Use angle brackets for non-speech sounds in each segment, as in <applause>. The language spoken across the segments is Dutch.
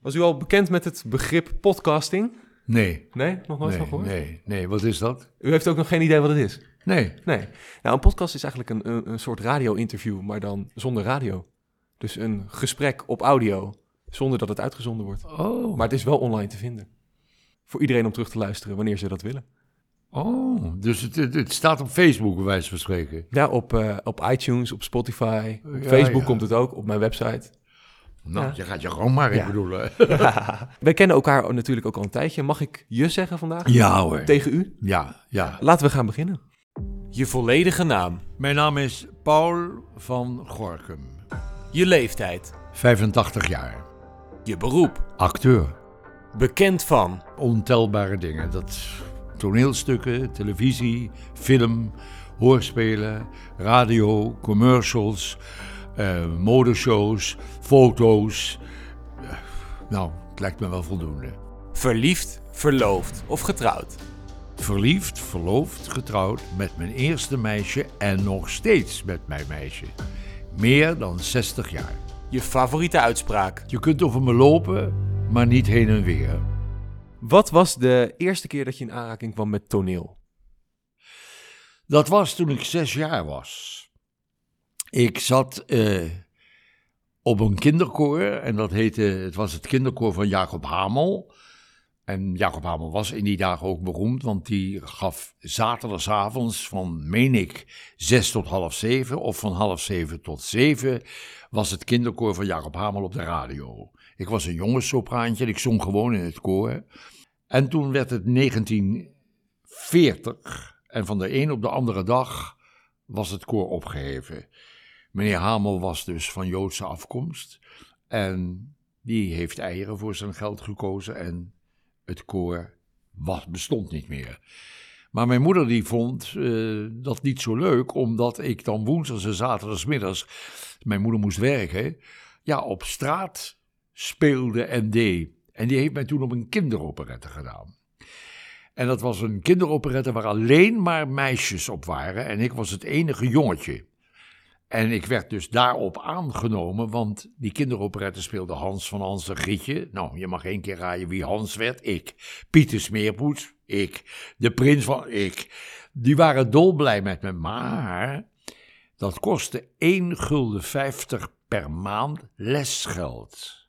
Was u al bekend met het begrip podcasting? Nee. Nee, nog nooit nee, van gehoord? Nee, nee, wat is dat? U heeft ook nog geen idee wat het is? Nee. Nee. Nou, een podcast is eigenlijk een, een, een soort radio-interview, maar dan zonder radio. Dus een gesprek op audio, zonder dat het uitgezonden wordt. Oh. Maar het is wel online te vinden. Voor iedereen om terug te luisteren wanneer ze dat willen. Oh, dus het, het, het staat op Facebook, bij wijze van spreken. Ja, op, eh, op iTunes, op Spotify, op Ja, Facebook ja. komt het ook, op mijn website. Nou, Ja. je gaat je gewoon maar, Ja. ik bedoel. eh. <laughs> Wij kennen elkaar natuurlijk ook al een tijdje. Mag ik je zeggen vandaag? Ja hoor. Tegen u? Ja, ja. Laten we gaan beginnen. Je volledige naam, Mijn naam is Paul van Gorkum. je leeftijd, 85 jaar. je beroep, Acteur. bekend van, Ontelbare dingen. Dat toneelstukken, televisie, film, hoorspelen, radio, commercials, modeshows, foto's. Eh, nou, het lijkt me wel voldoende. verliefd, verloofd of getrouwd. Verliefd, verloofd, getrouwd met mijn eerste meisje en nog steeds met mijn meisje. Meer dan 60 jaar. Je favoriete uitspraak. Je kunt over me lopen, maar niet heen en weer. Wat was de eerste keer dat je in aanraking kwam met toneel? Dat was toen ik zes jaar was. Ik zat eh, op een kinderkoor en dat heette, het was het kinderkoor van Jacob Hamel. En Jacob Hamel was in die dagen ook beroemd, want die gaf zaterdagavonds van, meen ik, zes tot half zeven of van half zeven tot zeven was het kinderkoor van Jacob Hamel op de radio. Ik was een jongenssopraantje en ik zong gewoon in het koor. En toen werd het 1940 en van de een op de andere dag was het koor opgeheven. Meneer Hamel was dus van Joodse afkomst en die heeft eieren voor zijn geld gekozen en het koor was, bestond niet meer. Maar mijn moeder die vond eh, dat niet zo leuk, omdat ik dan woensdags en zaterdagsmiddags, mijn moeder moest werken, ja, op straat speelde en deed. En die heeft mij toen op een kinderoperette gedaan. En dat was een kinderoperette waar alleen maar meisjes op waren en ik was het enige jongetje. En ik werd dus daarop aangenomen, want die kinderoperette speelde Hans van Hans en Grietje. Nou, je mag één keer raaien wie Hans werd. Ik. Pieter Smeerpoets. Ik. De prins van... Ik. Die waren dolblij met me, maar dat kostte 1 gulden 50 per maand lesgeld.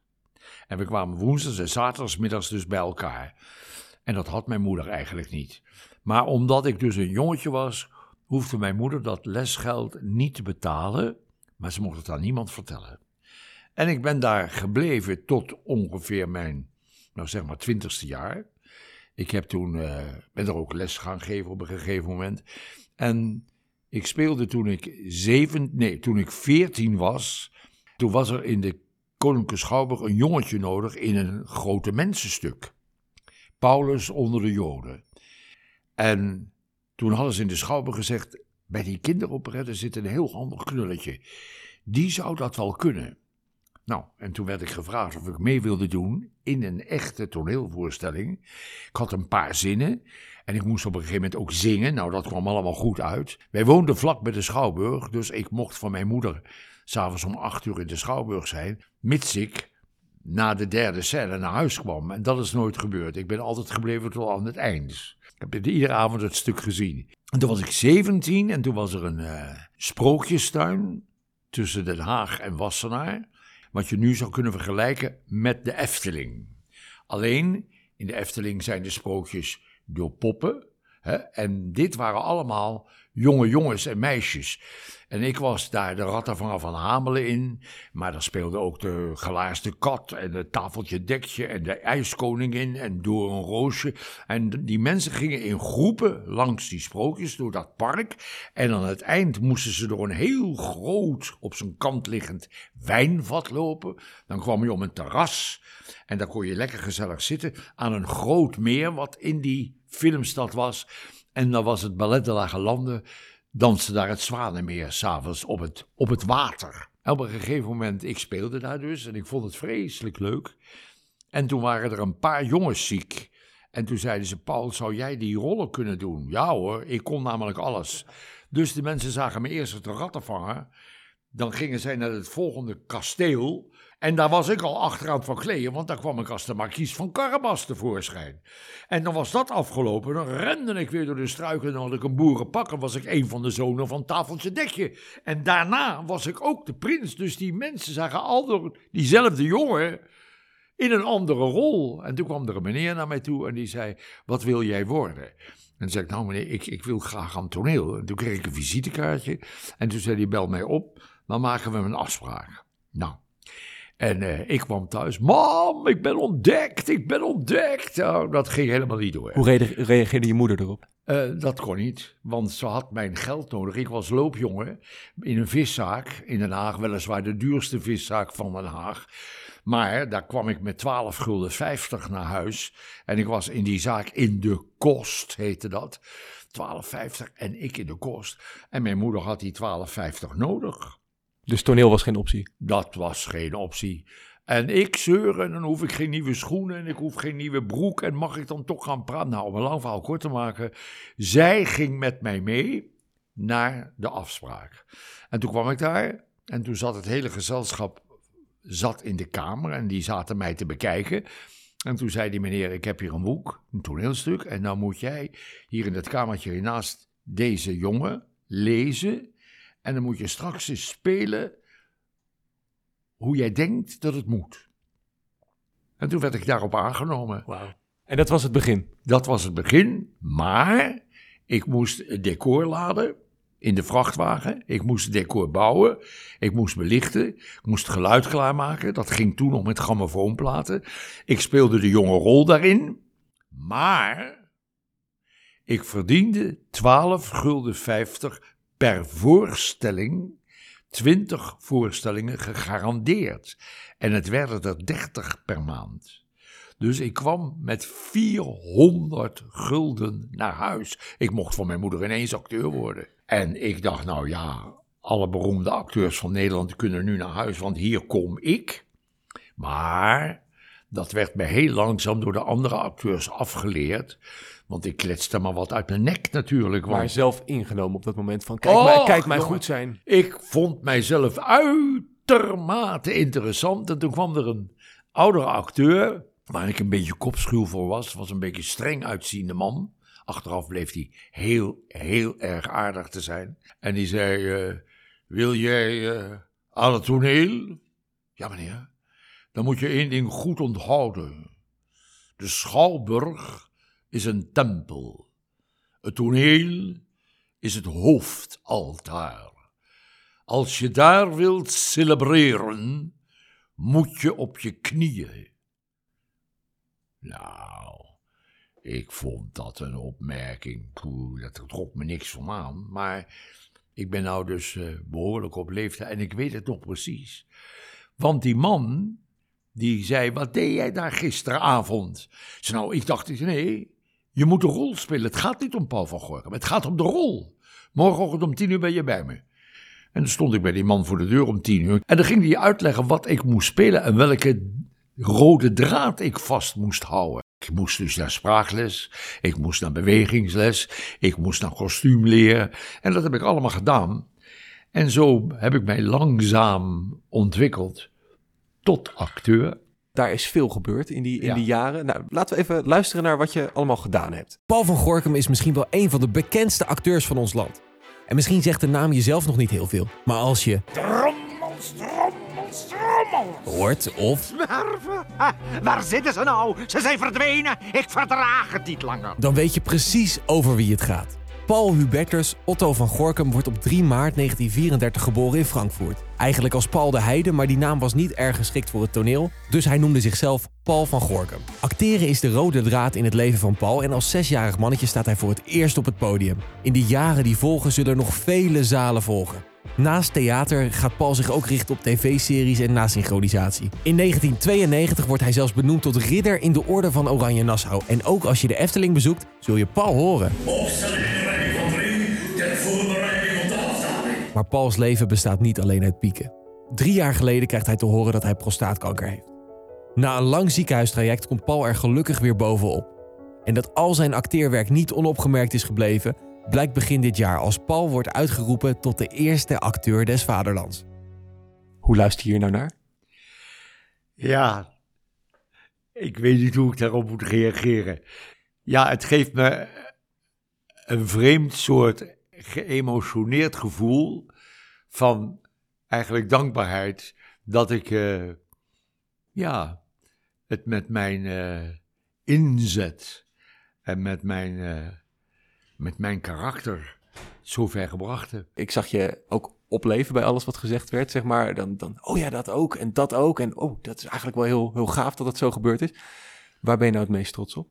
En we kwamen woensdags en zaterdagsmiddags dus bij elkaar. En dat had mijn moeder eigenlijk niet. Maar omdat ik dus een jongetje was, hoefde mijn moeder dat lesgeld niet te betalen, maar ze mocht het aan niemand vertellen. En ik ben daar gebleven tot ongeveer mijn, nou zeg maar, twintigste jaar. Ik heb toen, eh, ben er ook les gaan geven op een gegeven moment. En ik speelde toen ik zeven, nee, toen ik veertien was. Toen was er in de Koninklijke Schouwburg een jongetje nodig in een grote mensenstuk. Paulus onder de Joden. En toen hadden ze in de Schouwburg gezegd, bij die kinderoperette zit een heel handig knulletje. Die zou dat wel kunnen. Nou, en toen werd ik gevraagd of ik mee wilde doen in een echte toneelvoorstelling. Ik had een paar zinnen en ik moest op een gegeven moment ook zingen. Nou, dat kwam allemaal goed uit. Wij woonden vlak bij de Schouwburg, dus ik mocht van mijn moeder s'avonds om acht uur in de Schouwburg zijn, mits ik na de derde scène naar huis kwam. En dat is nooit gebeurd. Ik ben altijd gebleven tot aan het eind. Heb iedere avond het stuk gezien. En toen was ik 17 en toen was er een eh, sprookjestuin tussen Den Haag en Wassenaar. Wat je nu zou kunnen vergelijken met de Efteling. Alleen in de Efteling zijn de sprookjes door poppen. En dit waren allemaal jonge jongens en meisjes. En ik was daar de rattenvanger van Hamelen in. Maar daar speelde ook de gelaarsde kat en het tafeltje dekje en de ijskoningin en door een roosje. En die mensen gingen in groepen langs die sprookjes door dat park. En aan het eind moesten ze door een heel groot, op zijn kant liggend wijnvat lopen. Dan kwam je om een terras en daar kon je lekker gezellig zitten aan een groot meer wat in die filmstad was. En dan was het Ballet de Lage Landen danste daar het Zwanenmeer s'avonds op het, op het water. Op een gegeven moment, ik speelde daar dus en ik vond het vreselijk leuk. En toen waren er een paar jongens ziek. En toen zeiden ze, Paul, zou jij die rollen kunnen doen? Ja hoor, ik kon namelijk alles. Dus de mensen zagen me eerst de rattenvanger. Dan gingen zij naar het volgende kasteel. En daar was ik al achteraan van kleden, want daar kwam ik als de markies van Carabas tevoorschijn. En dan was dat afgelopen, dan rende ik weer door de struiken en dan had ik een boerenpak en was ik een van de zonen van Tafeltje Dekje. En daarna was ik ook de prins, dus die mensen zagen al diezelfde jongen in een andere rol. En toen kwam er een meneer naar mij toe en die zei, wat wil jij worden? En toen zei ik, nou meneer, ik, ik wil graag aan toneel. En toen kreeg ik een visitekaartje en toen zei hij, bel mij op, dan maken we een afspraak. Nou, en eh, ik kwam thuis. Mam, ik ben ontdekt, ik ben ontdekt. Nou, dat ging helemaal niet door. Hoe re- reageerde je moeder erop? Eh, dat kon niet, want ze had mijn geld nodig. Ik was loopjongen in een viszaak in Den Haag, weliswaar de duurste viszaak van Den Haag. Maar daar kwam ik met 12 gulden 50 naar huis. En ik was in die zaak in de kost, heette dat. 12,50 en ik in de kost. En mijn moeder had die 12,50 nodig. Dus toneel was geen optie. Dat was geen optie. En ik zeuren, en dan hoef ik geen nieuwe schoenen en ik hoef geen nieuwe broek. En mag ik dan toch gaan praten? Nou, om een lang verhaal kort te maken. Zij ging met mij mee naar de afspraak. En toen kwam ik daar en toen zat het hele gezelschap zat in de kamer en die zaten mij te bekijken. En toen zei die meneer, ik heb hier een boek, een toneelstuk. En nou moet jij hier in het kamertje naast deze jongen lezen. En dan moet je straks eens spelen hoe jij denkt dat het moet. En toen werd ik daarop aangenomen. Wauw. En dat was het begin. Dat was het begin, maar ik moest het decor laden in de vrachtwagen. Ik moest het decor bouwen. Ik moest belichten. Ik moest het geluid klaarmaken. Dat ging toen nog met grammofoonplaten. Ik speelde de jonge rol daarin. Maar ik verdiende 12 gulden 50 per voorstelling 20 voorstellingen gegarandeerd. En het werden er 30 per maand. Dus ik kwam met 400 gulden naar huis. Ik mocht van mijn moeder ineens acteur worden. En ik dacht, nou ja, alle beroemde acteurs van Nederland kunnen nu naar huis, want hier kom ik. Maar dat werd me heel langzaam door de andere acteurs afgeleerd. Want ik kletste maar wat uit mijn nek natuurlijk. Want Maar zelf ingenomen op dat moment van kijk, mij, kijk mij jongen. goed zijn. Ik vond mijzelf uitermate interessant. En toen kwam er een oudere acteur, waar ik een beetje kopschuw voor was. Was een beetje streng uitziende man. Achteraf bleef hij heel, heel erg aardig te zijn. En die zei, eh, wil jij eh, aan het toneel? Ja meneer, dan moet je één ding goed onthouden. De Schouwburg is een tempel. Het toneel is het hoofdaltaar. Als je daar wilt celebreren, moet je op je knieën. Nou, ik vond dat een opmerking. Poeh, dat trok me niks van aan. Maar ik ben nou dus eh, behoorlijk op leeftijd en ik weet het nog precies. Want die man, die zei, wat deed jij daar gisteravond? Nou, ik dacht, nee, je moet de rol spelen. Het gaat niet om Paul van Gorkum, het gaat om de rol. Morgenochtend om tien uur ben je bij me. En dan stond ik bij die man voor de deur om tien uur. En dan ging hij uitleggen wat ik moest spelen en welke rode draad ik vast moest houden. Ik moest dus naar spraakles, ik moest naar bewegingsles, ik moest naar kostuumleer. En dat heb ik allemaal gedaan. En zo heb ik mij langzaam ontwikkeld tot acteur. Daar is veel gebeurd in die, in Ja. die jaren. Nou, laten we even luisteren naar wat je allemaal gedaan hebt. Paul van Gorkum is misschien wel een van de bekendste acteurs van ons land. En misschien zegt de naam jezelf nog niet heel veel. Maar als je Trommels, trommels, trommels. hoort of Zwerven? Ha, waar zitten ze nou? Ze zijn verdwenen. Ik verdraag het niet langer. dan weet je precies over wie het gaat. Paul Hubertus Otto van Gorkum wordt op 3 maart 1934 geboren in Frankfurt. Eigenlijk als Paul de Heide, maar die naam was niet erg geschikt voor het toneel, dus hij noemde zichzelf Paul van Gorkum. Acteren is de rode draad in het leven van Paul en als zesjarig mannetje staat hij voor het eerst op het podium. In de jaren die volgen zullen er nog vele zalen volgen. Naast theater gaat Paul zich ook richten op tv-series en nasynchronisatie. In 1992 wordt hij zelfs benoemd tot ridder in de Orde van Oranje Nassau. En ook als je de Efteling bezoekt, zul je Paul horen. Maar Pauls leven bestaat niet alleen uit pieken. Drie jaar geleden krijgt hij te horen dat hij prostaatkanker heeft. Na een lang ziekenhuistraject komt Paul er gelukkig weer bovenop. En dat al zijn acteerwerk niet onopgemerkt is gebleven, blijkt begin dit jaar als Paul wordt uitgeroepen tot de eerste acteur des vaderlands. Hoe luister je hier nou naar? Ja, ik weet niet hoe ik daarop moet reageren. Ja, het geeft me een vreemd soort geëmotioneerd gevoel van eigenlijk dankbaarheid dat ik eh, ja, het met mijn eh, inzet en met mijn, eh, met mijn karakter zover gebracht heb. Ik zag je ook opleven bij alles wat gezegd werd, zeg maar. Dan, dan oh ja, dat ook en dat ook. En oh, dat is eigenlijk wel heel, heel gaaf dat het zo gebeurd is. Waar ben je nou het meest trots op?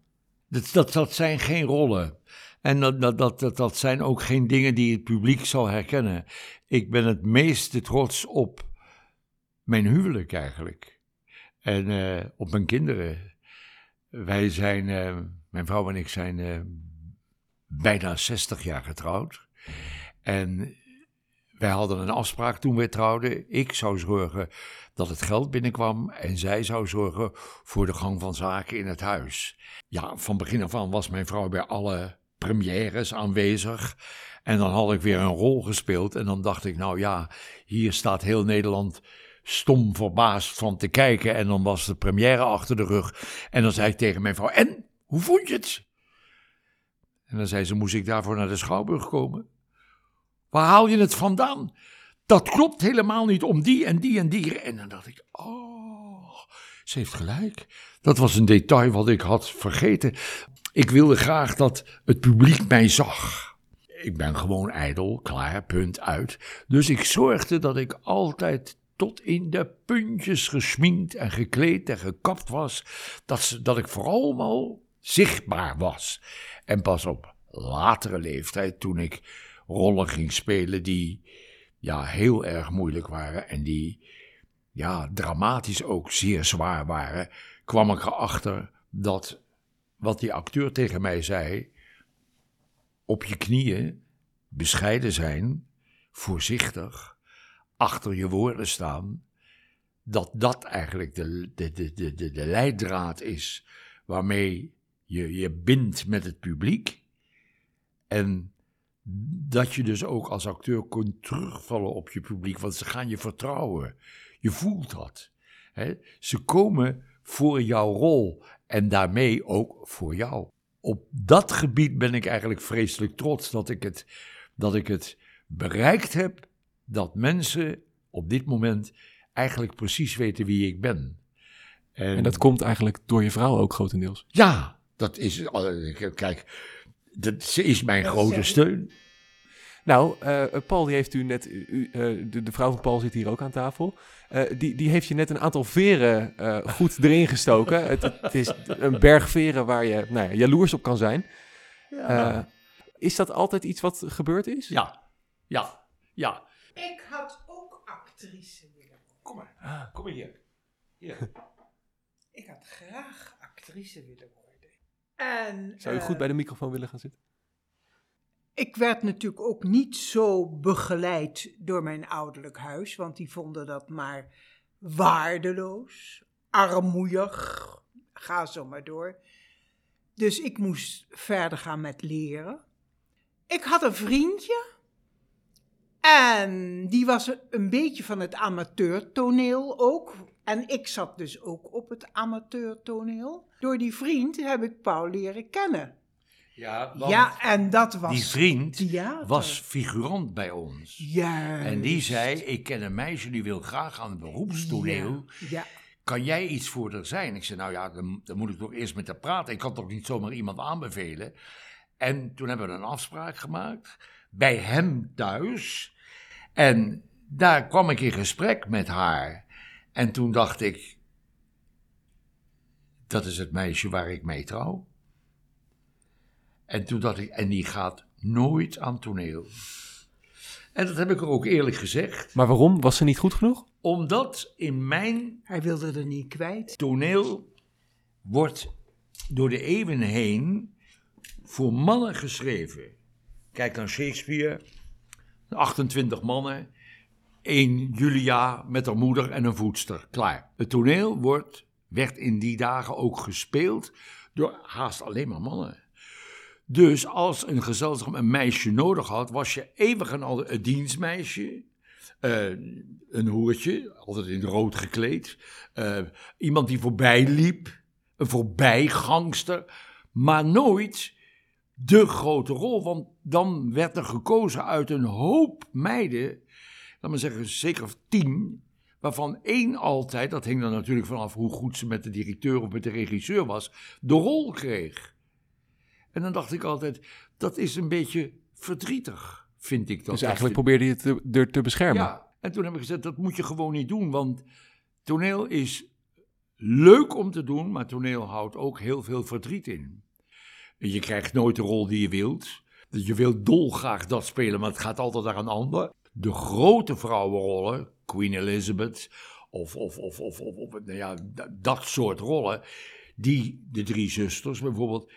Dat, dat, dat zijn geen rollen. En dat, dat, dat, dat, dat zijn ook geen dingen die het publiek zal herkennen. Ik ben het meeste trots op mijn huwelijk eigenlijk. En eh, op mijn kinderen. Wij zijn, eh, mijn vrouw en ik zijn eh, bijna 60 jaar getrouwd. En wij hadden een afspraak toen we trouwden. Ik zou zorgen dat het geld binnenkwam en zij zou zorgen voor de gang van zaken in het huis. Ja, van begin af aan was mijn vrouw bij alle premières aanwezig. En dan had ik weer een rol gespeeld en dan dacht ik, nou ja, hier staat heel Nederland stom verbaasd van te kijken. En dan was de première achter de rug. En dan zei ik tegen mijn vrouw, en, hoe vond je het? En dan zei ze, moest ik daarvoor naar de Schouwburg komen? Waar haal je het vandaan? Dat klopt helemaal niet om die en die en die. En dan dacht ik, oh, ze heeft gelijk. Dat was een detail wat ik had vergeten. Ik wilde graag dat het publiek mij zag. Ik ben gewoon ijdel, klaar, punt uit. Dus ik zorgde dat ik altijd tot in de puntjes gesminkt en gekleed en gekapt was. Dat, ze, dat ik vooral zichtbaar was. En pas op latere leeftijd, toen ik rollen ging spelen die ja, heel erg moeilijk waren en die ja, dramatisch ook zeer zwaar waren, kwam ik erachter dat wat die acteur tegen mij zei, op je knieën, bescheiden zijn, voorzichtig, achter je woorden staan, dat dat eigenlijk de, de, de, de, de, leidraad is waarmee je je bindt met het publiek. En dat je dus ook als acteur kunt terugvallen op je publiek, want ze gaan je vertrouwen. Je voelt dat. Hè? Ze komen voor jouw rol en daarmee ook voor jou. Op dat gebied ben ik eigenlijk vreselijk trots dat ik het, dat ik het bereikt heb dat mensen op dit moment eigenlijk precies weten wie ik ben. En, en dat komt eigenlijk door je vrouw ook grotendeels. Ja, dat is. Kijk, dat, ze is mijn grote steun. Nou, uh, Paul die heeft u net, u, uh, de, de, vrouw van Paul zit hier ook aan tafel. Uh, die, die heeft je net een aantal veren goed erin gestoken. het, het, is een berg veren waar je nou ja, jaloers op kan zijn. Ja. is dat altijd iets wat gebeurd is? Ja, ja, ja. Ik had ook actrice willen worden. Kom maar, ah. kom maar hier. hier. Ik had graag actrice willen worden. En, Zou je goed bij de microfoon willen gaan zitten? Ik werd natuurlijk ook niet zo begeleid door mijn ouderlijk huis, want die vonden dat maar waardeloos, armoeig, ga zo maar door. Dus ik moest verder gaan met leren. Ik had een vriendje en die was een beetje van het amateurtoneel ook. En ik zat dus ook op het amateurtoneel. Door die vriend heb ik Paul leren kennen. Ja, ja, en dat was. Die vriend theater. was figurant bij ons. Ja. En die zei: Ik ken een meisje die wil graag aan het beroepstoneel. Ja. ja. Kan jij iets voor haar zijn? Ik zei: Nou ja, dan, dan moet ik toch eerst met haar praten. Ik kan toch niet zomaar iemand aanbevelen. En toen hebben we een afspraak gemaakt bij hem thuis. En daar kwam ik in gesprek met haar. En toen dacht ik: Dat is het meisje waar ik mee trouw. En toen dacht ik, en die gaat nooit aan toneel. En dat heb ik ook eerlijk gezegd. Maar waarom? Was ze niet goed genoeg? Omdat in mijn. Hij wilde er niet kwijt. Toneel wordt door de eeuwen heen voor mannen geschreven. Kijk naar Shakespeare: 28 mannen, één Julia met haar moeder en een voedster. Klaar. Het toneel wordt, werd in die dagen ook gespeeld door haast alleen maar mannen. Dus als een gezelschap een meisje nodig had, was je eeuwig een, een dienstmeisje. eh, een hoertje, altijd in rood gekleed. eh, iemand die voorbij liep, een voorbijgangster. Maar nooit de grote rol, want dan werd er gekozen uit een hoop meiden, laat maar zeggen zeker tien, waarvan één altijd, dat hing er natuurlijk vanaf hoe goed ze met de directeur of met de regisseur was, de rol kreeg. En dan dacht ik altijd, dat is een beetje verdrietig, vind ik dat. Dus eigenlijk probeerde je het te, er te beschermen. ja, en toen heb ik gezegd, dat moet je gewoon niet doen, want toneel is leuk om te doen, maar toneel houdt ook heel veel verdriet in. Je krijgt nooit de rol die je wilt. Je wilt dolgraag dat spelen, maar het gaat altijd naar een ander. De grote vrouwenrollen, Queen Elizabeth of, of, of, of, of, of nou ja, dat soort rollen, die, de drie zusters bijvoorbeeld,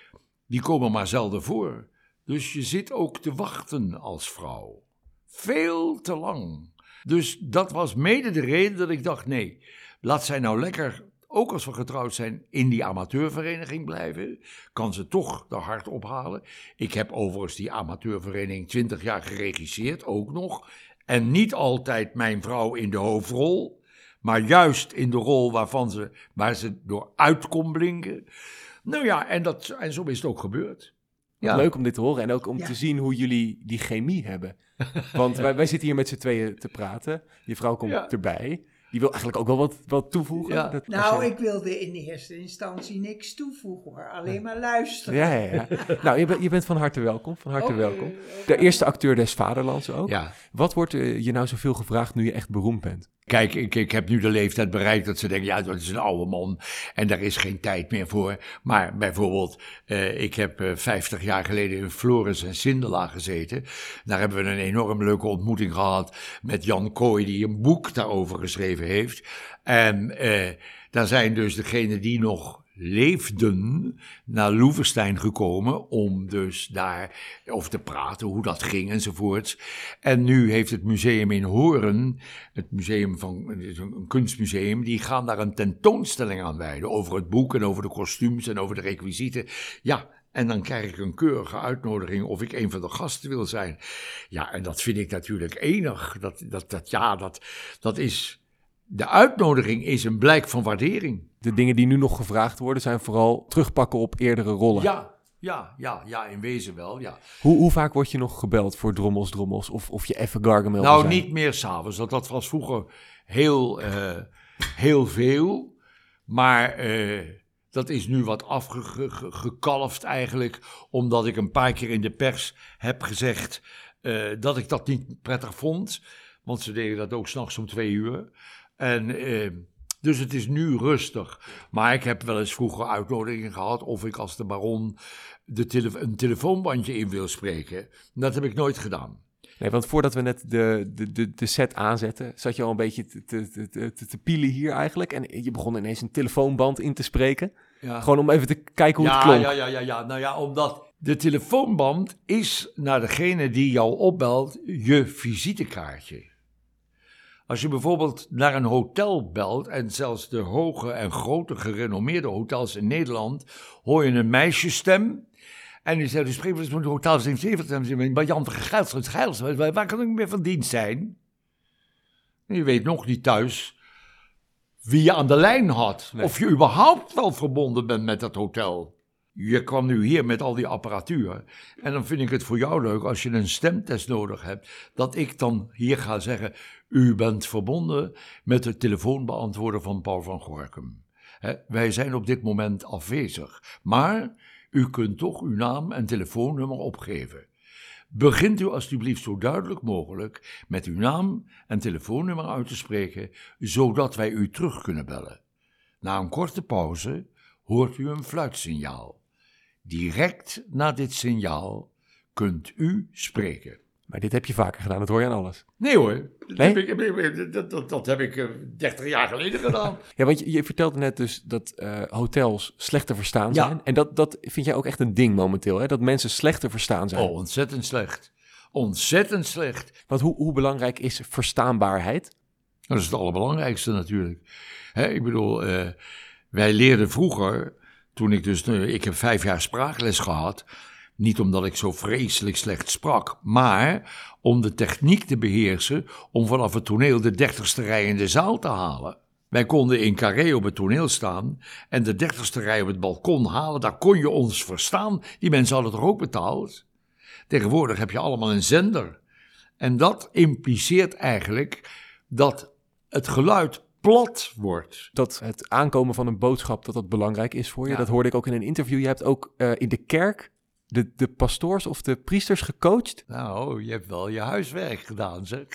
die komen maar zelden voor. Dus je zit ook te wachten als vrouw. Veel te lang. Dus dat was mede de reden dat ik dacht: nee, laat zij nou lekker, ook als we getrouwd zijn, in die amateurvereniging blijven. Kan ze toch de hart ophalen. Ik heb overigens die amateurvereniging 20 jaar geregisseerd, ook nog. En niet altijd mijn vrouw in de hoofdrol, maar juist in de rol waarvan ze, waar ze door uit kon blinken. Nou ja, en, dat, en zo is het ook gebeurd. Leuk om dit te horen en ook om Ja. te zien hoe jullie die chemie hebben. <laughs> Want wij, wij zitten hier met z'n tweeën te praten. Je vrouw komt Ja. erbij. Die wil eigenlijk ook wel wat, wat toevoegen. Ja. Dat- Nou, je- ik wilde in eerste instantie niks toevoegen hoor. Alleen maar luisteren. Ja, ja, ja. <laughs> nou, je, bent- je bent van harte welkom. Van harte welkom. De eerste acteur des vaderlands ook. Ja. Wat wordt eh, je nou zoveel gevraagd nu je echt beroemd bent? Kijk, ik, ik heb nu de leeftijd bereikt dat ze denken, ja, dat is een oude man en daar is geen tijd meer voor. Maar bijvoorbeeld, eh, ik heb eh, 50 jaar geleden in Floris en Sindela gezeten. Daar hebben we een enorm leuke ontmoeting gehad met Jan Kooi, die een boek daarover geschreven heeft. En eh, daar zijn dus degenen die nog leefden naar Loevestein gekomen om dus daar over te praten, hoe dat ging enzovoorts. En nu heeft het museum in Horen, het museum van, een kunstmuseum, die gaan daar een tentoonstelling aan wijden over het boek en over de kostuums en over de requisieten. Ja, en dan krijg ik een keurige uitnodiging of ik een van de gasten wil zijn. Ja, en dat vind ik natuurlijk enig. Dat, dat, dat, ja, dat, dat is, de uitnodiging is een blijk van waardering. De dingen die nu nog gevraagd worden zijn vooral terugpakken op eerdere rollen. Ja, ja, ja, ja, in wezen wel, ja. Hoe, hoe vaak word je nog gebeld voor drommels, drommels? Of, of je even Gargamel Nou, zijn? niet meer s'avonds. Dat, dat was vroeger heel, eh, heel veel. Maar eh, dat is nu wat afgekalfd eigenlijk. Omdat ik een paar keer in de pers heb gezegd eh, dat ik dat niet prettig vond. Want ze deden dat ook s'nachts om twee uur. En... dus het is nu rustig. Maar ik heb wel eens vroeger uitnodigingen gehad of ik als de baron de tele een telefoonbandje in wil spreken. Dat heb ik nooit gedaan. Nee, want voordat we net de, de, de, de set aanzetten, zat je al een beetje te, te, te, te, te pielen hier eigenlijk. En je begon ineens een telefoonband in te spreken. Ja. Gewoon om even te kijken hoe ja, het klonk. Ja, ja, ja, ja. Nou ja, omdat de telefoonband is naar degene die jou opbelt je visitekaartje. Als je bijvoorbeeld naar een hotel belt, en zelfs de hoge en grote gerenommeerde hotels in Nederland, hoor je een meisjesstem. En die zegt, wel eens met het hotel 77, bij Jan van Geils, waar waar kan ik meer van dienst zijn? En je weet nog niet thuis wie je aan de lijn had. Nee. Of je überhaupt wel verbonden bent met dat hotel. Je kwam nu hier met al die apparatuur. En dan vind ik het voor jou leuk als je een stemtest nodig hebt. Dat ik dan hier ga zeggen: U bent verbonden met de telefoonbeantwoorder van Paul van Gorkum. Wij zijn op dit moment afwezig. Maar u kunt toch uw naam en telefoonnummer opgeven. Begint u alstublieft zo duidelijk mogelijk met uw naam en telefoonnummer uit te spreken, zodat wij u terug kunnen bellen. Na een korte pauze hoort u een fluitsignaal. Direct na dit signaal kunt u spreken. Maar dit heb je vaker gedaan, dat hoor je aan alles. Nee hoor, dat? Heb, ik, dat, dat, dat heb ik eh, 30 jaar geleden gedaan. <laughs> Ja, want je, je vertelde net dus dat eh, hotels slecht te verstaan Ja. zijn. En dat, dat vind jij ook echt een ding momenteel, hè? Dat mensen slecht te verstaan zijn. Oh, ontzettend slecht. Ontzettend slecht. Want hoe, hoe belangrijk is verstaanbaarheid? Dat is het allerbelangrijkste natuurlijk. Hè, ik bedoel, eh, wij leerden vroeger, toen ik dus, eh, ik heb vijf jaar spraakles gehad, Niet omdat ik zo vreselijk slecht sprak, maar om de techniek te beheersen om vanaf het toneel de dertigste rij in de zaal te halen. Wij konden in carré op het toneel staan en de dertigste rij op het balkon halen, daar kon je ons verstaan. Die mensen hadden toch ook betaald? Tegenwoordig heb je allemaal een zender. En dat impliceert eigenlijk dat het geluid plat wordt. Dat het aankomen van een boodschap, dat dat belangrijk is voor je. Ja. Dat hoorde ik ook in een interview. Je hebt ook eh, in de kerk de, de pastoors of de priesters gecoacht. Nou, je hebt wel je huiswerk gedaan, zeg.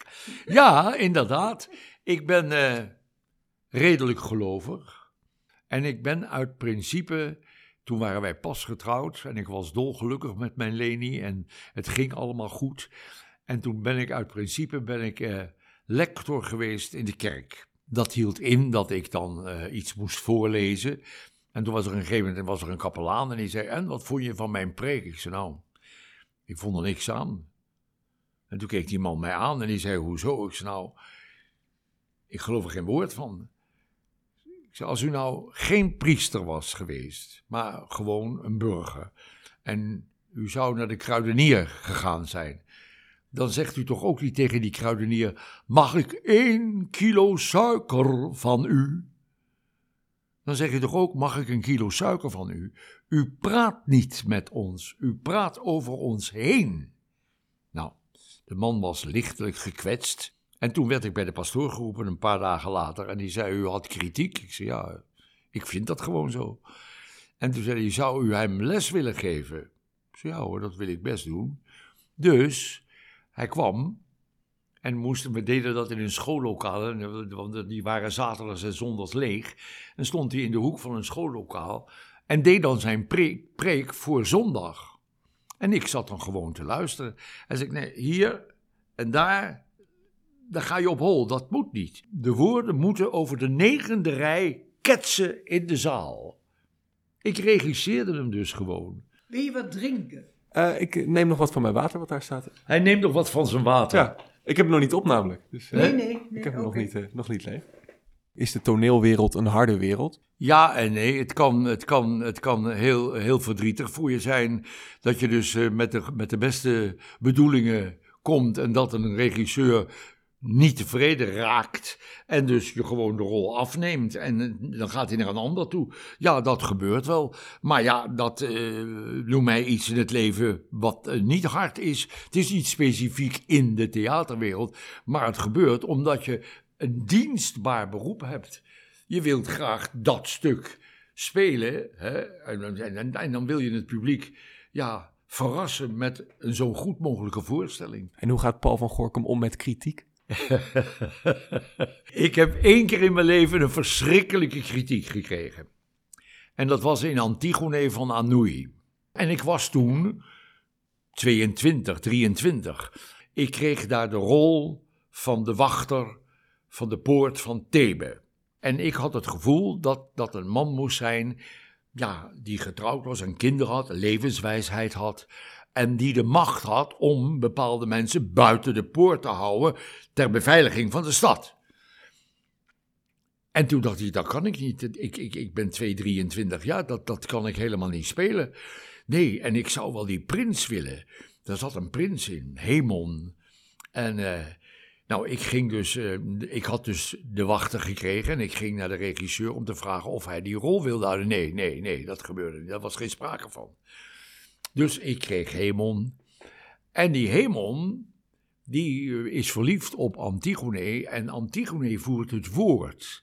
Ja, inderdaad. Ik ben eh, redelijk gelovig. En ik ben uit principe, toen waren wij pas getrouwd en ik was dolgelukkig met mijn Leni en het ging allemaal goed. En toen ben ik uit principe ben ik, eh, lector geweest in de kerk. Dat hield in dat ik dan eh, iets moest voorlezen. En toen was er een gegeven moment was er een kapelaan en die zei, en wat vond je van mijn preek? Ik zei, nou, ik vond er niks aan. En toen keek die man mij aan en die zei, hoezo? Ik zei, nou, ik geloof er geen woord van. Ik zei, als u nou geen priester was geweest, maar gewoon een burger, en u zou naar de kruidenier gegaan zijn, dan zegt u toch ook niet tegen die kruidenier, mag ik één kilo suiker van u? Dan zeg je toch ook, mag ik een kilo suiker van u? U praat niet met ons, u praat over ons heen. Nou, de man was lichtelijk gekwetst. En toen werd ik bij de pastoor geroepen een paar dagen later. En die zei, u had kritiek. Ik zei, ja, ik vind dat gewoon zo. En toen zei hij, zou u hem les willen geven? Ik zei, ja hoor, dat wil ik best doen. Dus hij kwam en moesten, we deden dat in een schoollokaal, want die waren zaterdags en zondags leeg. En stond hij in de hoek van een schoollokaal en deed dan zijn preek, preek voor zondag. En ik zat dan gewoon te luisteren. En zei ik, nee, hier en daar, daar ga je op hol, dat moet niet. De woorden moeten over de negende rij ketsen in de zaal. Ik regisseerde hem dus gewoon. Wil je wat drinken? Eh, ik neem nog wat van mijn water wat daar staat. Hij neemt nog wat van zijn water. Ja, ik heb hem nog niet op namelijk. Dus, eh, Nee, nee. nee ik heb hem nog, niet, eh, nog niet leeg. Is de toneelwereld een harde wereld? Ja en nee, het kan, het kan, het kan heel, heel verdrietig voor je zijn dat je dus eh, met de, met de beste bedoelingen komt en dat een regisseur niet tevreden raakt en dus je gewoon de rol afneemt en eh, dan gaat hij naar een ander toe. Ja, dat gebeurt wel. Maar ja, dat eh noem mij iets in het leven wat eh, niet hard is. Het is niet specifiek in de theaterwereld, maar het gebeurt omdat je een dienstbaar beroep hebt. Je wilt graag dat stuk spelen. Hè? En, dan- en, en, en dan wil je het publiek ja, verrassen met een zo goed mogelijke voorstelling. En hoe gaat Paul van Gorkum om met kritiek? <laughs> Ik heb één keer in mijn leven een verschrikkelijke kritiek gekregen. En dat was in Antigone van Anouilh. En ik was toen 22, 23. Ik kreeg daar de rol van de wachter van de poort van Thebe. En ik had het gevoel dat dat een man moest zijn ja, die getrouwd was, een kinderen had, levenswijsheid had. En die de macht had om bepaalde mensen buiten de poort te houden ter beveiliging van de stad. En toen dacht ik, dat kan ik niet. Ik, ik, ik ben 223 jaar, dat, dat kan ik helemaal niet spelen. Nee, en ik zou wel die prins willen. Daar zat een prins in, Hemon. En eh, nou, ik ging dus, eh, ik had dus de wachter gekregen en ik ging naar de regisseur om te vragen of hij die rol wilde houden. Nee, nee, nee, dat gebeurde niet. Daar was geen sprake van. Dus ik kreeg Hemon. En die Hemon, die eh, is verliefd op Antigone en Antigone voert het woord.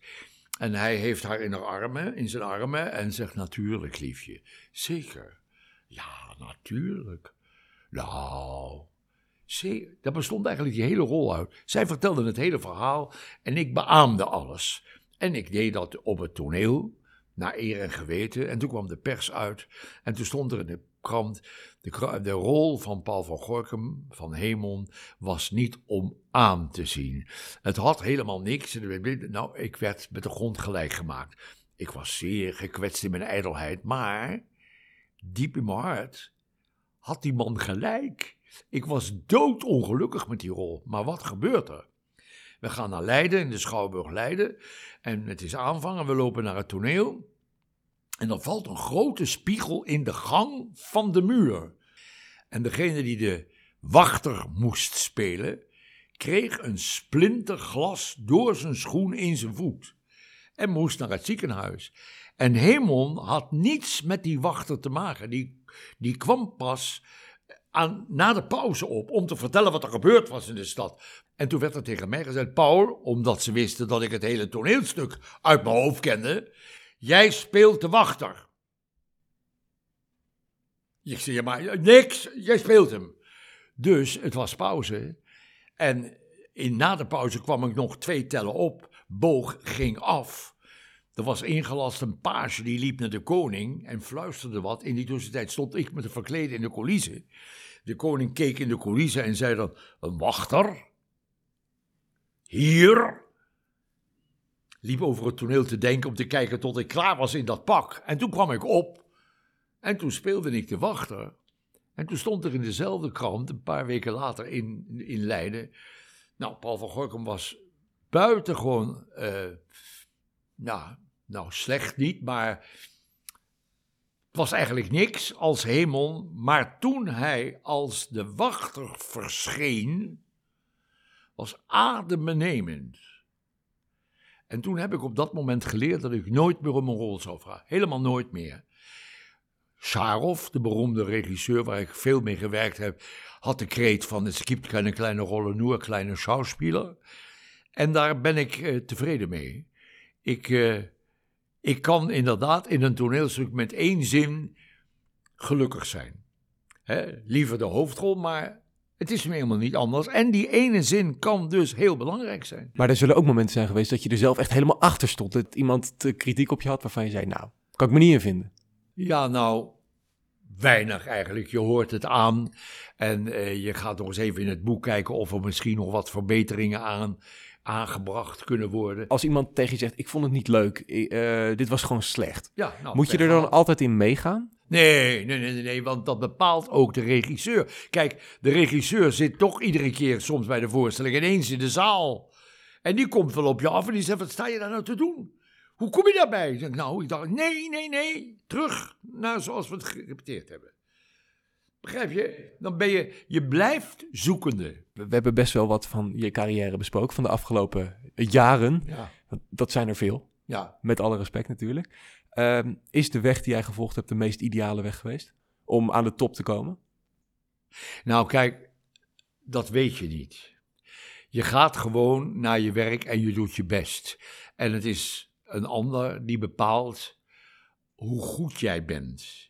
En hij heeft haar in, haar armen, in zijn armen en zegt natuurlijk, liefje. Zeker. Ja, natuurlijk. Nou, daar bestond eigenlijk die hele rol uit. Zij vertelde het hele verhaal en ik beaamde alles. En ik deed dat op het toneel, naar eer en geweten. En toen kwam de pers uit en toen stond er de De, de rol van Paul van Gorkum, van Hemon, was niet om aan te zien. Het had helemaal niks. Nou, ik werd met de grond gelijk gemaakt. Ik was zeer gekwetst in mijn ijdelheid, maar diep in mijn hart had die man gelijk. Ik was doodongelukkig met die rol. Maar wat gebeurt er? We gaan naar Leiden, in de Schouwburg Leiden. En het is aanvangen, we lopen naar het toneel. En dan valt een grote spiegel in de gang van de muur. En degene die de wachter moest spelen, kreeg een splinterglas door zijn schoen in zijn voet en moest naar het ziekenhuis. En Hemon had niets met die wachter te maken. Die, die kwam pas aan, na de pauze op om te vertellen wat er gebeurd was in de stad. En toen werd er tegen mij gezegd: Paul, omdat ze wisten dat ik het hele toneelstuk uit mijn hoofd kende, jij speelt de wachter. Ik zei: ja, maar niks, jij speelt hem. Dus het was pauze. En in, na de pauze kwam ik nog twee tellen op. Boog ging af. Er was ingelast een page die liep naar de koning en fluisterde wat. In die tussentijd stond ik met een verkleden in de coulissen. De koning keek in de coulissen en zei dan: Een wachter? Hier? Liep over het toneel te denken om te kijken tot ik klaar was in dat pak. En toen kwam ik op. En toen speelde ik de wachter. En toen stond er in dezelfde krant, een paar weken later in, in Leiden. Nou, Paul van Gorkum was buitengewoon. Uh, nou, nou, slecht niet, maar. Het was eigenlijk niks als hemel. Maar toen hij als de wachter verscheen. was adembenemend. En toen heb ik op dat moment geleerd dat ik nooit meer om een rol zou vragen. Helemaal nooit meer. Sharov, de beroemde regisseur waar ik veel mee gewerkt heb, had de kreet van het gibt keine kleine rollen, nur kleine schauspieler. En daar ben ik uh, tevreden mee. Ik, uh, ik kan inderdaad in een toneelstuk met één zin gelukkig zijn. Hè, liever de hoofdrol, maar het is me helemaal niet anders. En die ene zin kan dus heel belangrijk zijn. Maar er zullen ook momenten zijn geweest dat je er zelf echt helemaal achter stond. Dat iemand te kritiek op je had waarvan je zei, nou, kan ik me niet in vinden. Ja, nou, weinig eigenlijk. Je hoort het aan en uh, je gaat nog eens even in het boek kijken of er misschien nog wat verbeteringen aan aangebracht kunnen worden. Als iemand tegen je zegt, ik vond het niet leuk, uh, dit was gewoon slecht. Ja, nou, Moet je er dan altijd in meegaan? Nee, nee, nee, nee, want dat bepaalt ook de regisseur. Kijk, de regisseur zit toch iedere keer soms bij de voorstelling ineens in de zaal. En die komt wel op je af en die zegt, wat sta je daar nou te doen? Hoe kom je daarbij? Ik nou, ik dacht, nee, nee, nee, terug naar zoals we het gerepeteerd hebben. Begrijp je? Dan ben je, je blijft zoekende. We, hebben best wel wat van je carrière besproken van de afgelopen jaren. Ja. Dat zijn er veel. Ja. Met alle respect natuurlijk. Um, is de weg die jij gevolgd hebt de meest ideale weg geweest? Om aan de top te komen? Nou, kijk, dat weet je niet. Je gaat gewoon naar je werk en je doet je best. En het is een ander die bepaalt hoe goed jij bent.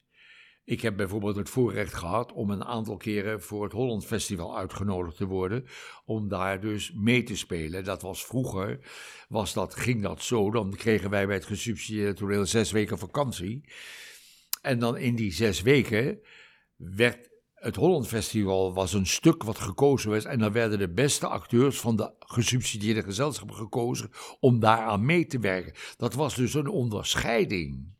Ik heb bijvoorbeeld het voorrecht gehad om een aantal keren voor het Holland Festival uitgenodigd te worden. Om daar dus mee te spelen. Dat was vroeger, was dat, ging dat zo. Dan kregen wij bij het gesubsidieerde toneel zes weken vakantie. En dan in die zes weken werd het Holland Festival was een stuk wat gekozen werd. En dan werden de beste acteurs van de gesubsidieerde gezelschappen gekozen om daaraan mee te werken. Dat was dus een onderscheiding.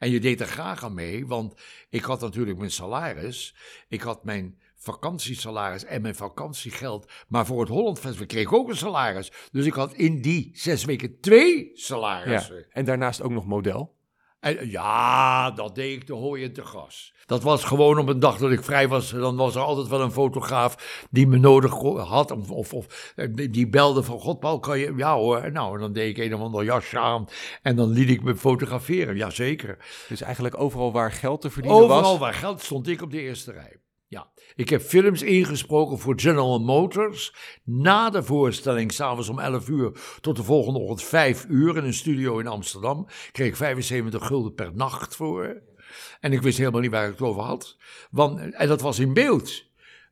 En je deed er graag aan mee, want ik had natuurlijk mijn salaris. Ik had mijn vakantiesalaris en mijn vakantiegeld. Maar voor het Holland Festival kreeg ik ook een salaris. Dus ik had in die zes weken twee salarissen. En daarnaast ook nog model. En, ja, dat deed ik te hooi en te gas. Dat was gewoon op een dag dat ik vrij was. Dan was er altijd wel een fotograaf die me nodig had. Of, of, of die belde van, god Paul, kan je... Ja hoor, nou, dan deed ik een of ander jasje aan. En dan liet ik me fotograferen, jazeker. Dus eigenlijk overal waar geld te verdienen overal was... Overal waar geld stond ik op de eerste rij. Ja, ik heb films ingesproken voor General Motors. Na de voorstelling, s'avonds om 11 uur tot de volgende ochtend 5 uur in een studio in Amsterdam. Kreeg ik 75 gulden per nacht voor. En ik wist helemaal niet waar ik het over had. Want, en dat was in beeld.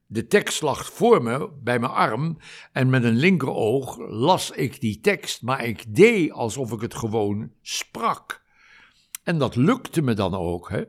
De tekst lag voor me, bij mijn arm. En met een linkeroog las ik die tekst. Maar ik deed alsof ik het gewoon sprak. En dat lukte me dan ook. Hè?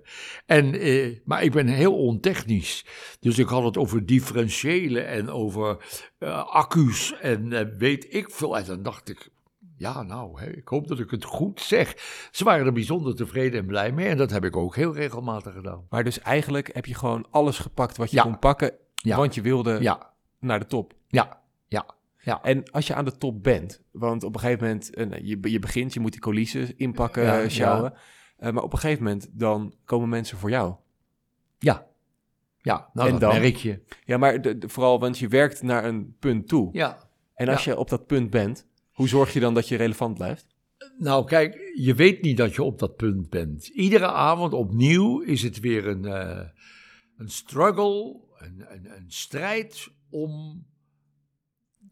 En, eh, maar ik ben heel ontechnisch. Dus ik had het over differentiële en over uh, accu's en uh, weet ik veel. En dan dacht ik, ja nou, hè, ik hoop dat ik het goed zeg. Ze waren er bijzonder tevreden en blij mee. En dat heb ik ook heel regelmatig gedaan. Maar dus eigenlijk heb je gewoon alles gepakt wat je ja. kon pakken. Ja. Want je wilde ja. naar de top. Ja, ja. Ja. En als je aan de top bent, want op een gegeven moment, uh, je, je begint, je moet die coulissen inpakken, Ja, sjouwen. Uh, maar op een gegeven moment, dan komen mensen voor jou. Ja. Ja, nou, En dat dan? merk je. Ja, maar de, de- vooral, want je werkt naar een punt toe. Ja. En als Ja. je op dat punt bent, hoe zorg je dan dat je relevant blijft? Nou, kijk, je weet niet dat je op dat punt bent. Iedere avond opnieuw is het weer een, eh, een struggle, een, een, een strijd om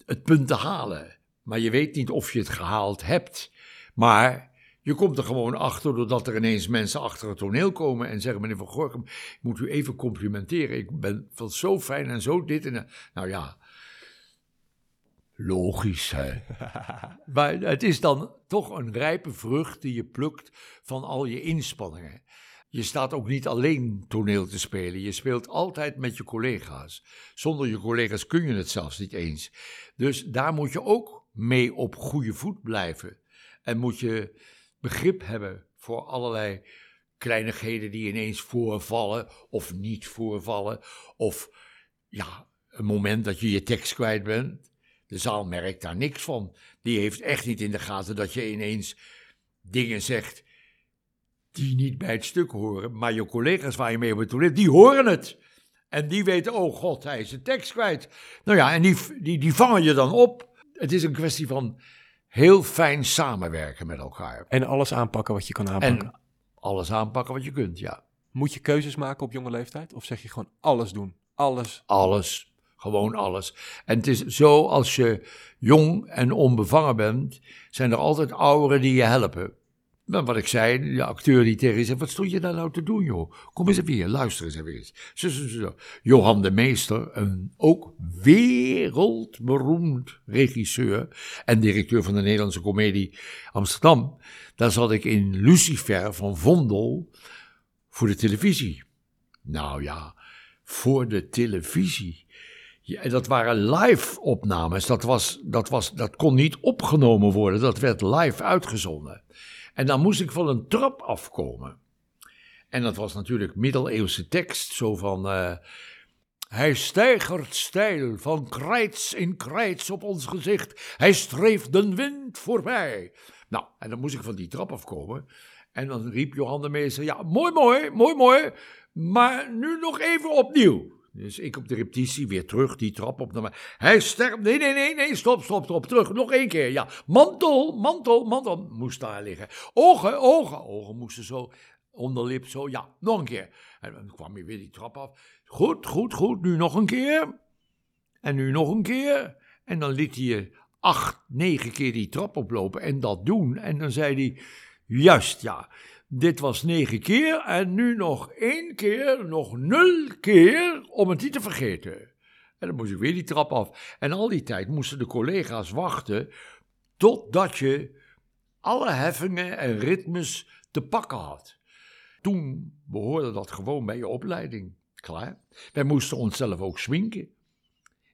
het punt te halen. Maar je weet niet of je het gehaald hebt. Maar je komt er gewoon achter doordat er ineens mensen achter het toneel komen en zeggen: Meneer Van Gorkum, ik moet u even complimenteren. Ik ben van zo fijn en zo dit en dat. Nou ja, logisch hè. <laughs> Maar het is dan toch een rijpe vrucht die je plukt van al je inspanningen. Je staat ook niet alleen toneel te spelen. Je speelt altijd met je collega's. Zonder je collega's kun je het zelfs niet eens. Dus daar moet je ook mee op goede voet blijven. En moet je begrip hebben voor allerlei kleinigheden die ineens voorvallen of niet voorvallen. Of ja, een moment dat je je tekst kwijt bent. De zaal merkt daar niks van. Die heeft echt niet in de gaten dat je ineens dingen zegt die niet bij het stuk horen. Maar je collega's waar je mee op het toilet, die horen het. En die weten, oh god, hij is de tekst kwijt. Nou ja, en die, die, die vangen je dan op. Het is een kwestie van heel fijn samenwerken met elkaar. En alles aanpakken wat je kan aanpakken. En alles aanpakken wat je kunt, ja. Moet je keuzes maken op jonge leeftijd? Of zeg je gewoon alles doen? Alles. Alles. Gewoon alles. En het is zo, als je jong en onbevangen bent, zijn er altijd ouderen die je helpen. Maar wat ik zei, de acteur die tegen zegt, wat stond je daar nou te doen, joh? Kom eens even hier, luister eens even eens. Zo, zo, zo. Johan de Meester, een ook wereldberoemd regisseur en directeur van de Nederlandse Comedie Amsterdam. Daar zat ik in Lucifer van Vondel voor de televisie. Nou ja, voor de televisie. En dat waren live opnames. Dat, was, dat, was, dat kon niet opgenomen worden. Dat werd live uitgezonden. En dan moest ik van een trap afkomen. En dat was natuurlijk middeleeuwse tekst. Zo van. eh, hij steigert stijl van krijts in krijts op ons gezicht. Hij streeft de wind voorbij. Nou, en dan moest ik van die trap afkomen. En dan riep Johan de Meester: Ja, mooi, mooi, mooi, mooi. Maar nu nog even opnieuw. Dus ik op de repetitie weer terug, die trap op. Hij sterft. Nee, nee, nee, nee, stop, stop, stop. Terug, nog één keer. Ja, mantel, mantel, mantel moest daar liggen. Ogen, ogen, ogen moesten zo. Onderlip zo. Ja, nog een keer. En dan kwam je weer die trap af. Goed, goed, goed. Nu nog een keer. En nu nog een keer. En dan liet hij je acht, negen keer die trap oplopen en dat doen. En dan zei hij, juist ja, dit was negen keer en nu nog één keer, nog nul keer om het niet te vergeten. En dan moest ik weer die trap af. En al die tijd moesten de collega's wachten totdat je alle heffingen en ritmes te pakken had. Toen behoorde dat gewoon bij je opleiding. Klaar. Wij moesten onszelf ook swinken.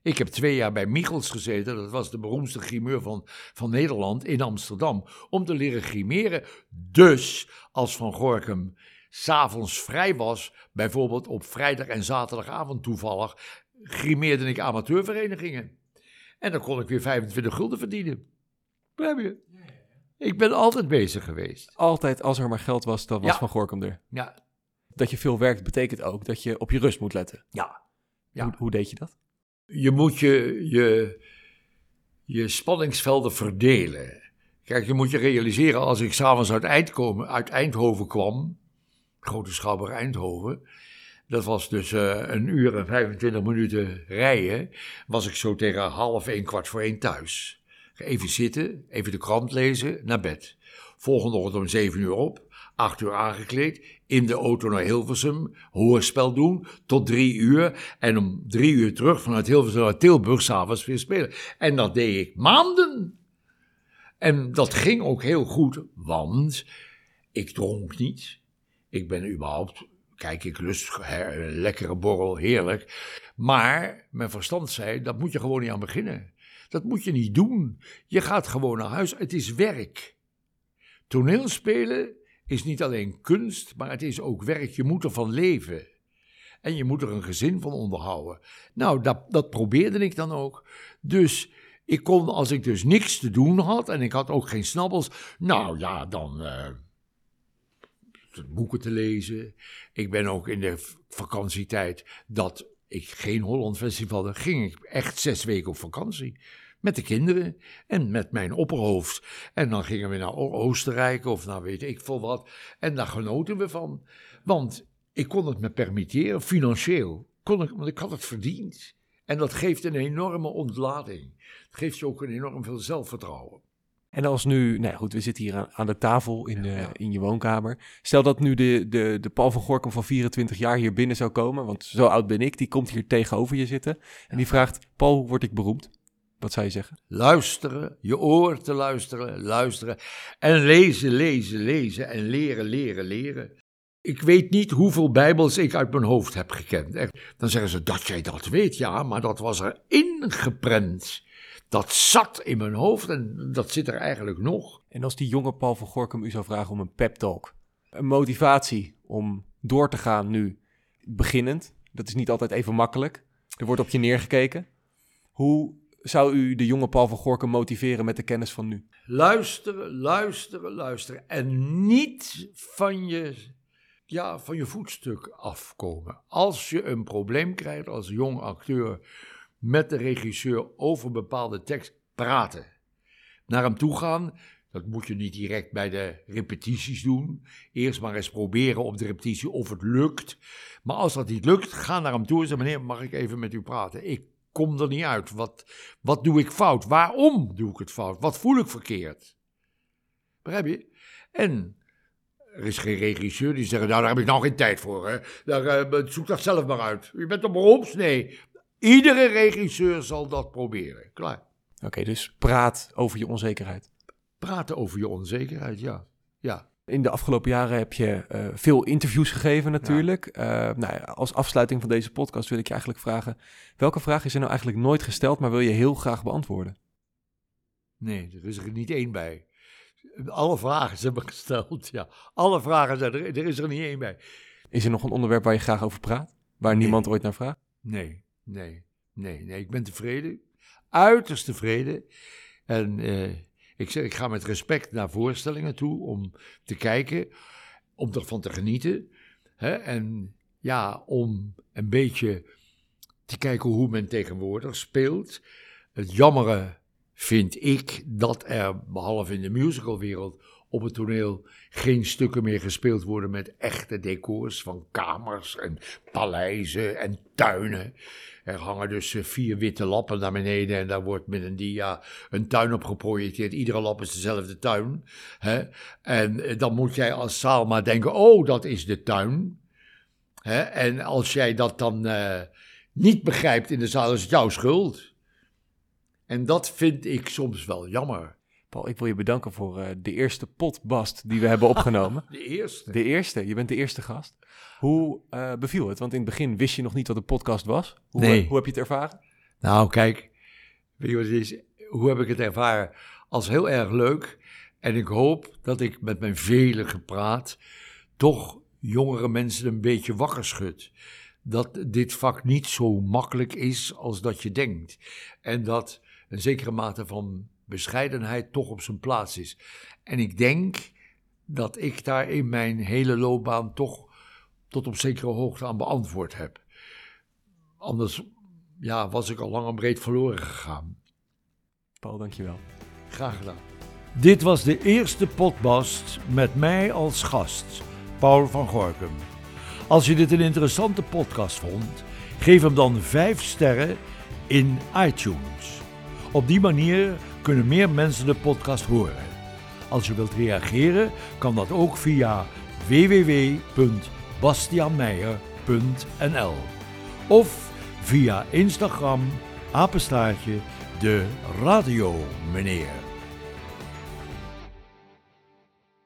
Ik heb twee jaar bij Michels gezeten, dat was de beroemdste grimeur van, van Nederland in Amsterdam, om te leren grimeren. Dus als Van Gorkum s'avonds vrij was, bijvoorbeeld op vrijdag en zaterdagavond toevallig, grimeerde ik amateurverenigingen. En dan kon ik weer 25 gulden verdienen. Begrijp je? Ik ben altijd bezig geweest. Altijd als er maar geld was, dan was Ja. Van Gorkum er. Ja, Dat je veel werkt betekent ook dat je op je rust moet letten. ja. Ja. Hoe, hoe deed je dat? Je moet je, je, je spanningsvelden verdelen. Kijk, je moet je realiseren, als ik s'avonds uit, uit Eindhoven kwam, Grote Schouwburg Eindhoven, dat was dus eh, een uur en 25 minuten rijden, was ik zo tegen half één, kwart voor één thuis. Even zitten, even de krant lezen, naar bed. Volgende ochtend om zeven uur op, acht uur aangekleed, in de auto naar Hilversum, hoorspel doen, tot drie uur. En om drie uur terug vanuit Hilversum naar Tilburg, s'avonds weer spelen. En dat deed ik maanden. En dat ging ook heel goed, want ik dronk niet. Ik ben überhaupt, kijk, ik lust een lekkere borrel, heerlijk. Maar mijn verstand zei, dat moet je gewoon niet aan beginnen. Dat moet je niet doen. Je gaat gewoon naar huis. Het is werk. Toneelspelen is niet alleen kunst, maar het is ook werk. Je moet ervan leven. En je moet er een gezin van onderhouden. Nou, dat, dat probeerde ik dan ook. Dus ik kon, als ik dus niks te doen had en ik had ook geen snabbels, nou ja, dan eh, boeken te lezen. Ik ben ook in de vakantietijd dat ik geen Holland Festival ging ik echt zes weken op vakantie. Met de kinderen en met mijn opperhoofd. En dan gingen we naar Oostenrijk of naar weet ik veel wat. En daar genoten we van. Want ik kon het me permitteren, financieel. Kon ik, want ik had het verdiend. En dat geeft een enorme ontlading. Het geeft je ook een enorm veel zelfvertrouwen. En als nu, nou goed, we zitten hier aan, de tafel in, eh, Ja. in je woonkamer. Stel dat nu de, de, de Paul van Gorkum van 24 jaar hier binnen zou komen, want zo oud ben ik, die komt hier tegenover je zitten. En die vraagt, Paul, hoe word ik beroemd? Wat zou je zeggen? Luisteren, je oor te luisteren, luisteren. En lezen, lezen, lezen. En leren, leren, leren. Ik weet niet hoeveel Bijbels ik uit mijn hoofd heb gekend. Dan zeggen ze dat jij dat weet, ja, maar dat was er ingeprent. Dat zat in mijn hoofd en dat zit er eigenlijk nog. En als die jonge Paul van Gorkum u zou vragen om een pep talk, een motivatie om door te gaan nu, beginnend, dat is niet altijd even makkelijk. Er wordt op je neergekeken. Hoe zou u de jonge Paul van Gorkum motiveren met de kennis van nu? Luisteren, luisteren, luisteren. En niet van je, ja, van je voetstuk afkomen. Als je een probleem krijgt als jong acteur met de regisseur over bepaalde tekst, praten. Naar hem toe gaan. Dat moet je niet direct bij de repetities doen. Eerst maar eens proberen op de repetitie of het lukt. Maar als dat niet lukt, ga naar hem toe en zeg: Meneer, mag ik even met u praten? Ik kom er niet uit. Wat, wat doe ik fout? Waarom doe ik het fout? Wat voel ik verkeerd? Begrijp je? En er is geen regisseur die zegt: Nou, daar heb ik nou geen tijd voor. Hè? Daar, eh, zoek dat zelf maar uit. Je bent een beroeps? Nee. Iedere regisseur zal dat proberen. Klaar. Oké, dus praat over je onzekerheid. Praten over je onzekerheid, ja. Ja. In de afgelopen jaren heb je eh, veel interviews gegeven natuurlijk. Eh, nou ja, als afsluiting van deze podcast wil ik je eigenlijk vragen... welke vraag is er nou eigenlijk nooit gesteld, maar wil je heel graag beantwoorden? Nee, er is er niet één bij. Alle vragen zijn me gesteld, ja. Alle vragen zijn er, er is er niet één bij. Is er nog een onderwerp waar je graag over praat? Waar Nee. niemand ooit naar vraagt? Nee, nee, nee, nee. Ik ben tevreden. Uiterst tevreden. En eh, ik zeg, ik ga met respect naar voorstellingen toe om te kijken, om ervan te genieten. Hè? En ja, om een beetje te kijken hoe men tegenwoordig speelt. Het jammere vind ik dat er, behalve in de musicalwereld, op het toneel geen stukken meer gespeeld worden met echte decors van kamers en paleizen en tuinen. Er hangen dus eh, vier witte lappen naar beneden en daar wordt met een dia een tuin op geprojecteerd. Iedere lap is dezelfde tuin. Hè? En eh, dan moet jij als zaal maar denken, oh, dat is de tuin. Hè? En als jij dat dan eh, niet begrijpt in de zaal, is het jouw schuld. En dat vind ik soms wel jammer. Paul, ik wil je bedanken voor eh, de eerste potbast die we hebben opgenomen. <laughs> De eerste. De eerste, je bent de eerste gast. Hoe eh, beviel het? Want in het begin wist je nog niet wat een podcast was. Hoe, Nee. hoe heb je het ervaren? Nou, kijk, weet je wat het is? Hoe heb ik het ervaren? Als heel erg leuk. En ik hoop dat ik met mijn vele gepraat toch jongere mensen een beetje wakker schud. Dat dit vak niet zo makkelijk is als dat je denkt. En dat een zekere mate van bescheidenheid toch op zijn plaats is. En ik denk dat ik daar in mijn hele loopbaan toch tot op zekere hoogte aan beantwoord heb. Anders ja, was ik al lang en breed verloren gegaan. Paul, dankjewel. Graag gedaan. Dit was de eerste potbast met mij als gast, Paul van Gorkum. Als je dit een interessante podcast vond, geef hem dan 5 sterren in iTunes. Op die manier kunnen meer mensen de podcast horen. Als je wilt reageren, kan dat ook via www.bastianmeijer.nl of via Instagram apenstaartje de radio meneer.